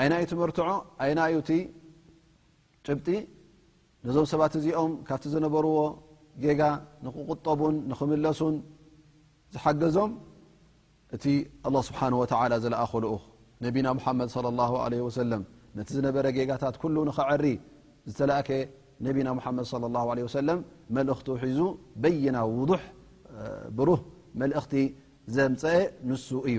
ኣይናይ እቲ መርትዖ ኣይናይ እቲ ጭብጢ ነዞም ሰባት እዚኦም ካብቲ ዝነበርዎ ጌጋ ንክቁጠቡን ንክምለሱን ዝሓገዞም እቲ ኣላ ስብሓን ወተላ ዘለኣኾ ልኡኽ ነቢና ሙሓመድ ለ ላ ለ ወሰለም ነቲ ዝነበረ ጌጋታት ኩሉ ንኸዐሪ ዝተላእከ ነቢና ሙሓመድ ለ ላ ለ ወሰለም መልእኽቱ ሒዙ በይና ውዱሕ ብሩህ መልእኽቲ ዘምፀአ ንሱ እዩ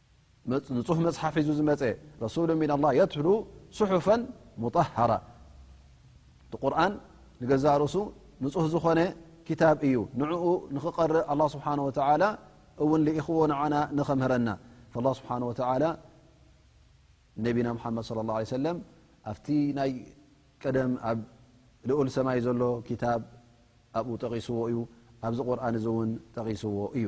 ንፁህ መፅሓፍ ሒዙ ዝመፀ ረሱሉ ሚና ላ የትሉ ስሑፈ ሙጠሃራ እቲ ቁርን ንገዛእ ርእሱ ንፁህ ዝኾነ ክታብ እዩ ንዕኡ ንኽቀርእ ኣላ ስብሓን ወተላ እውን ልኢኽዎ ንዓና ንኸምህረና ላ ስብሓን ወተላ ነቢና ሓመድ ለ ላ ሰለም ኣብቲ ናይ ቀደም ኣብ ልኡል ሰማይ ዘሎ ክታብ ኣብኡ ጠቒስዎ እዩ ኣብዚ ቁርን እዚ እውን ጠቒስዎ እዩ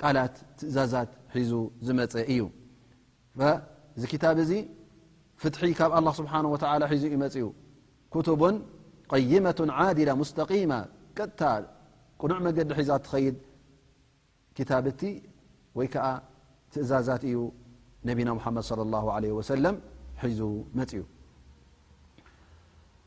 ቃላት ትእዛዛት ሒዙ ዝመፀ እዩ እዚ ክታብ እዚ ፍትሒ ካብ ኣላ ስብሓን ወተላ ሒዙ እዩ መፅኡ ክቱቡን ቀይመቱን ዓዲላ ሙስተቂማ ቀጥታ ቅኑዕ መገዲ ሒዛ እትኸይድ ክታብቲ ወይ ከዓ ትእዛዛት እዩ ነቢና ሙሓመድ ለ ላ ለ ወሰለም ሒዙ መፅኡ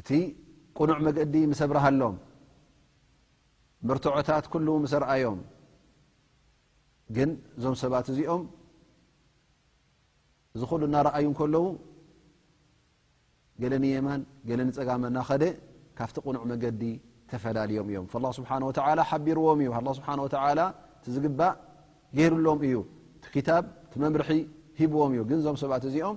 እቲ ቅኑዕ መገዲ ምስ ኣብርሃሎም፣ መርትዖታት ኩሉ ምስ ኣርኣዮም፣ ግን እዞም ሰባት እዚኦም እዚ ኩሉ እናረኣዩ እንከለዉ ገለ ንየማን ገለ ንጸጋም እናኸደ ካብቲ ቅኑዕ መገዲ ተፈላልዮም እዮም ላ ስብሓን ወተላ ሓቢርዎም እዩ ላ ስብሓን ወተላ እቲ ዝግባእ ገይሩሎም እዩ እቲ ክታብ እቲ መምርሒ ሂብዎም እዩ ግን እዞም ሰባት እዚኦም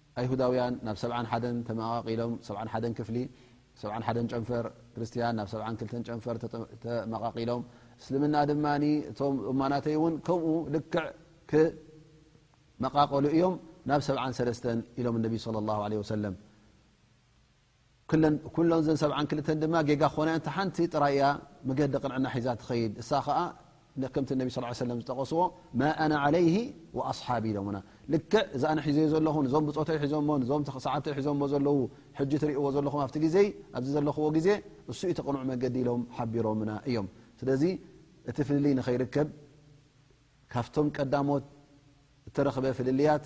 ኣይሁዳውያን ናብ ሰብዓን ሓደን ተመቓቒሎም፣ ሰብዓን ሓደን ክፍሊ፣ ሰብዓን ሓደን ጨንፈር፣ ክርስትያን ናብ ሰብዓን ክልተን ጨንፈር ተመቓቒሎም፣ እስልምና ድማ እቶም እማናተይ እውን ከምኡ ልክዕ ክመቓቐሉ እዮም ናብ ሰብዓን ሰለስተን ኢሎም እነቢ ስለ ላሁ ዓለ ወሰለም። ኩለን እዘን ሰብዓን ክልተን ድማ ጌጋ ክኾና እየን። እታ ሓንቲ ጥራይ እያ መገዲ ቅንዕና ሒዛ ትኸይድ። እሳ ኸኣ ከምቲ ነቢ ስ ሰለም ዝጠቐስዎ ማ ኣና ዓለይህ ወኣስሓቢ ኢሎምና ልክዕ እዛ ኣነ ሒዘዮ ዘለኹን እዞም ብፆተይ ሒዞሞ እዞም ሰዓብተይ ሒዞሞ ዘለዉ ሕጂ ትርእዎ ዘለኹም ኣብቲ ግዜይ ኣብዚ ዘለኹዎ ግዜ እሱ እቲ ቅኑዕ መገዲ ኢሎም ሓቢሮምና እዮም ስለዚ እቲ ፍልልይ ንኸይርከብ ካብቶም ቀዳሞት እተረኽበ ፍልልያት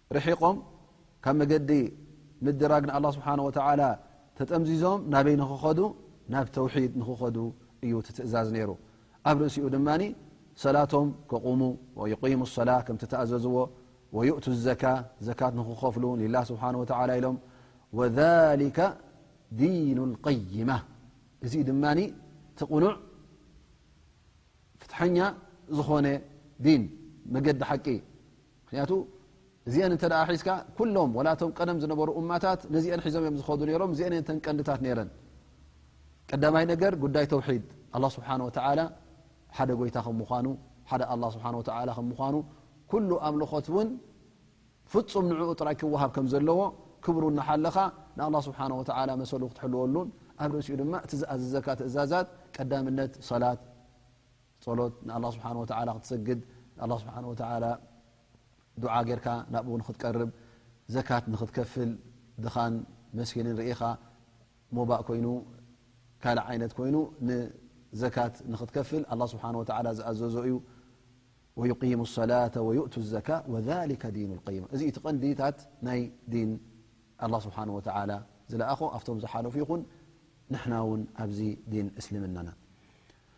ርሒቖም ካብ መገዲ ምድራግ ንኣላህ ስብሓን ወተዓላ ተጠምዚዞም ናበይ ንኽኸዱ ናብ ተውሒድ ንኽኸዱ እዩ እቲ ትእዛዝ ነይሩ ኣብ ርእሲኡ ድማ ሰላቶም ከቑሙ ወዩቂሙ ሰላ ከም ትተኣዘዝዎ ወዩእቱ ዘካ ዘካት ንኽኸፍሉ ኒላህ ስብሓን ወተዓላ ኢሎም ወሊከ ዲኑ ልቀይማ እዙ ድማ እቲ ቕኑዕ ፍትሐኛ ዝኾነ ዲን መገዲ ሓቂ ምክንያቱ እዚኤን እተ ሒዝካ ኩሎም ወላ ቶም ቀደም ዝነበሩ እማታት ነዚኤን ሒዞም እዮም ዝኸዱ ነሮም እዚኤን እየን ተንቀንድታት ነረን ቀዳማይ ነገር ጉዳይ ተውሒድ ኣላ ስብሓን ወተላ ሓደ ጎይታ ከም ምኳኑ ሓደ ኣላ ስብሓ ወተላ ከም ምኳኑ ኩሉ ኣምልኾት እውን ፍፁም ንዕኡ ጥራይ ክወሃብ ከም ዘለዎ ክብሩ እናሓለኻ ንኣላ ስብሓን ወተላ መሰሉ ክትሕልወሉን ኣብ ርእሲኡ ድማ እቲ ዝኣዘዘካ ትእዛዛት ቀዳምነት ሰላት ጸሎት ንኣላ ስብሓ ወላ ክትሰግድ ንኣ ስብሓ ወላ ዱዓ ጌርካ ናብኡ ንክትቀርብ ዘካት ንክትከፍል ድኻን መስኪንን ርኢኻ ሞባእ ኮይኑ ካልእ ዓይነት ኮይኑ ንዘካት ንክትከፍል ኣላ ስብሓ ወላ ዝኣዘዞ እዩ ወዩቂሙ ሰላተ ወዩእቱ ዘካ ወሊከ ዲን ልቀይማ እዚ እቲ ቀንዲታት ናይ ዲን ኣላ ስብሓ ወላ ዝለኣኾ ኣብቶም ዝሓለፉ ይኹን ንሕና እውን ኣብዚ ዲን እስልምናና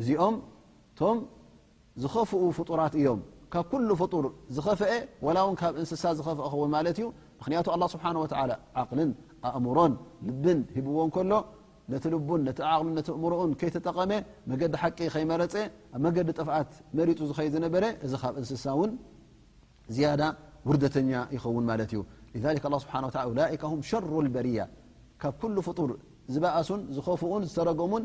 እዚኦም እቶም ዝኸፍኡ ፍጡራት እዮም ካብ ኩሉ ፍጡር ዝኸፍአ ወላ ውን ካብ እንስሳ ዝኸፍአ ክኸውን ማለት እዩ ምክንያቱ ኣላ ስብሓን ወተላ ዓቕልን ኣእምሮን ልብን ሂብዎ እንከሎ ነቲ ልቡን ነቲ ዓቕሉን ነቲ እእምሮኡን ከይተጠቐመ መገዲ ሓቂ ከይመረፀ ኣብ መገዲ ጥፍኣት መሪፁ ዝኸይድ ዝነበረ እዚ ካብ እንስሳ እውን ዝያዳ ውርደተኛ ይኸውን ማለት እዩ ስብሓ ላይካ ም ሸሩ በርያ ካብ ኩሉ ፍጡር ዝበእሱን ዝኸፍኡን ዝተረገሙን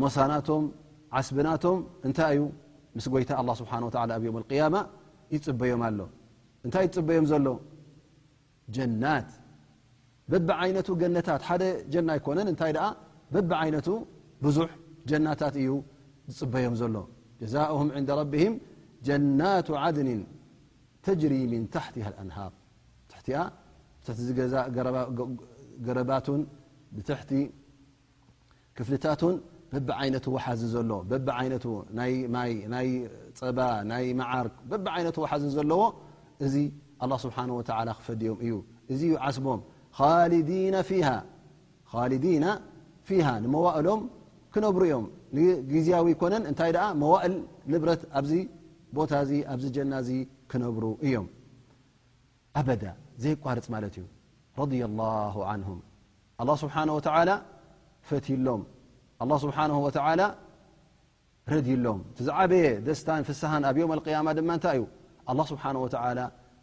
ሞሳ ናቶም ዓስቢ ናቶም እንታይ እዩ ምስ ጎይታ ኣላ ስብሓን ወተላ ኣብ ዮም ኣልቅያማ ይፅበዮም ኣሎ እንታይ ይፅበዮም ዘሎ ጀናት በቢ ዓይነቱ ገነታት ሓደ ጀና ኣይኮነን እንታይ ደኣ በቢ ዓይነቱ ብዙሕ ጀናታት እዩ ዝፅበዮም ዘሎ ጀዛእም ዕንደ ረቢህም ጀናቱ ዓድኒ ተጅሪ ምን ታሕት ኣንሃር ትሕቲኣ ትሕቲ ዝገዛ ገረባቱን ብትሕቲ ክፍልታቱን በቢ ዓይነቱ ወሓዚ ዘሎ በቢ ዓይነቱ ናይ ማይ ናይ ፀባ ናይ መዓር በቢ ዓይነቱ ወሓዚ ዘለዎ እዚ ኣላ ስብሓን ወተላ ክፈድዮም እዩ እዚ ዩ ዓስቦም ኻሊዲና ፊሃ ንመዋእሎም ክነብሩ እዮም ንግዜያዊ ይኮነን እንታይ ደኣ መዋእል ንብረት ኣብዚ ቦታ እዚ ኣብዚ ጀና እዚ ክነብሩ እዮም ኣበዳ ዘይቋርፅ ማለት እዩ ረድያ ላሁ ዓንሁም ኣላ ስብሓን ወተዓላ ፈትዩሎም ኣላ ስብሓን ወተዓላ ረድዩሎም እቲ ዝዓበየ ደስታን ፍስሃን ኣብ ዮም ኣልቅያማ ድማ እንታይ እዩ ኣላ ስብሓን ወተዓላ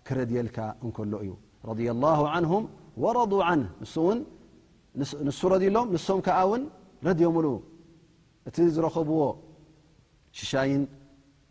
ክረድየልካ እንከሎ እዩ ረድያ ላሁ ዓንሁም ወረዱ ዓን ንሱውን ንሱ ረድዩሎም ንሶም ከዓ እውን ረድዮምሉ እቲ ዝረኸብዎ ሽሻይን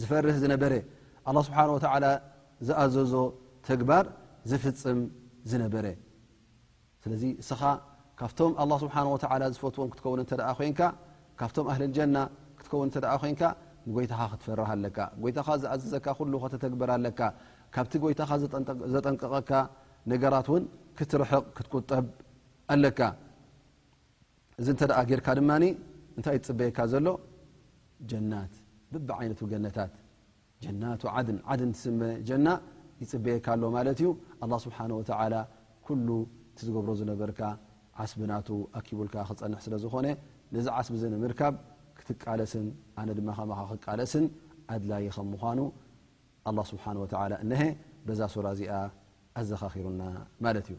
ዝፈርህ ዝነበረ ኣላህ ስብሓን ወተዓላ ዝኣዘዞ ተግባር ዝፍፅም ዝነበረ ስለዚ እስኻ ካብቶም ኣላ ስብሓን ወተዓላ ዝፈትዎም ክትከውን እንተ ደኣ ኮንካ ካብቶም ኣህልልጀና ክትከውን እተ ደኣ ኮንካ ንጎይታኻ ክትፈርሃ ኣለካ ጎይታኻ ዝኣዘዘካ ኩሉ ከተተግበር ኣለካ ካብቲ ጎይታኻ ዘጠንቀቐካ ነገራት እውን ክትርሕቕ ክትቁጠብ ኣለካ እዚ እንተ ጌርካ ድማ እንታይ ዝፅበየካ ዘሎ ጀናት ብቢ ዓይነቱ ገነታት ጀናቱ ዓድን ዓድን ትስመ ጀና ይፅበየካ ኣሎ ማለት እዩ ኣላ ስብሓን ወተላ ኩሉ እቲ ዝገብሮ ዝነበርካ ዓስቢ ናቱ ኣኪቡልካ ክፀንሕ ስለ ዝኾነ ነዚ ዓስቢ ዚ ንምርካብ ክትቃለስን ኣነ ድማ ከማኻ ክቃለስን ኣድላዪ ከም ምኳኑ ኣላ ስብሓን ወተላ እነሀ በዛ ሱራ እዚኣ ኣዘኻኪሩና ማለት እዩ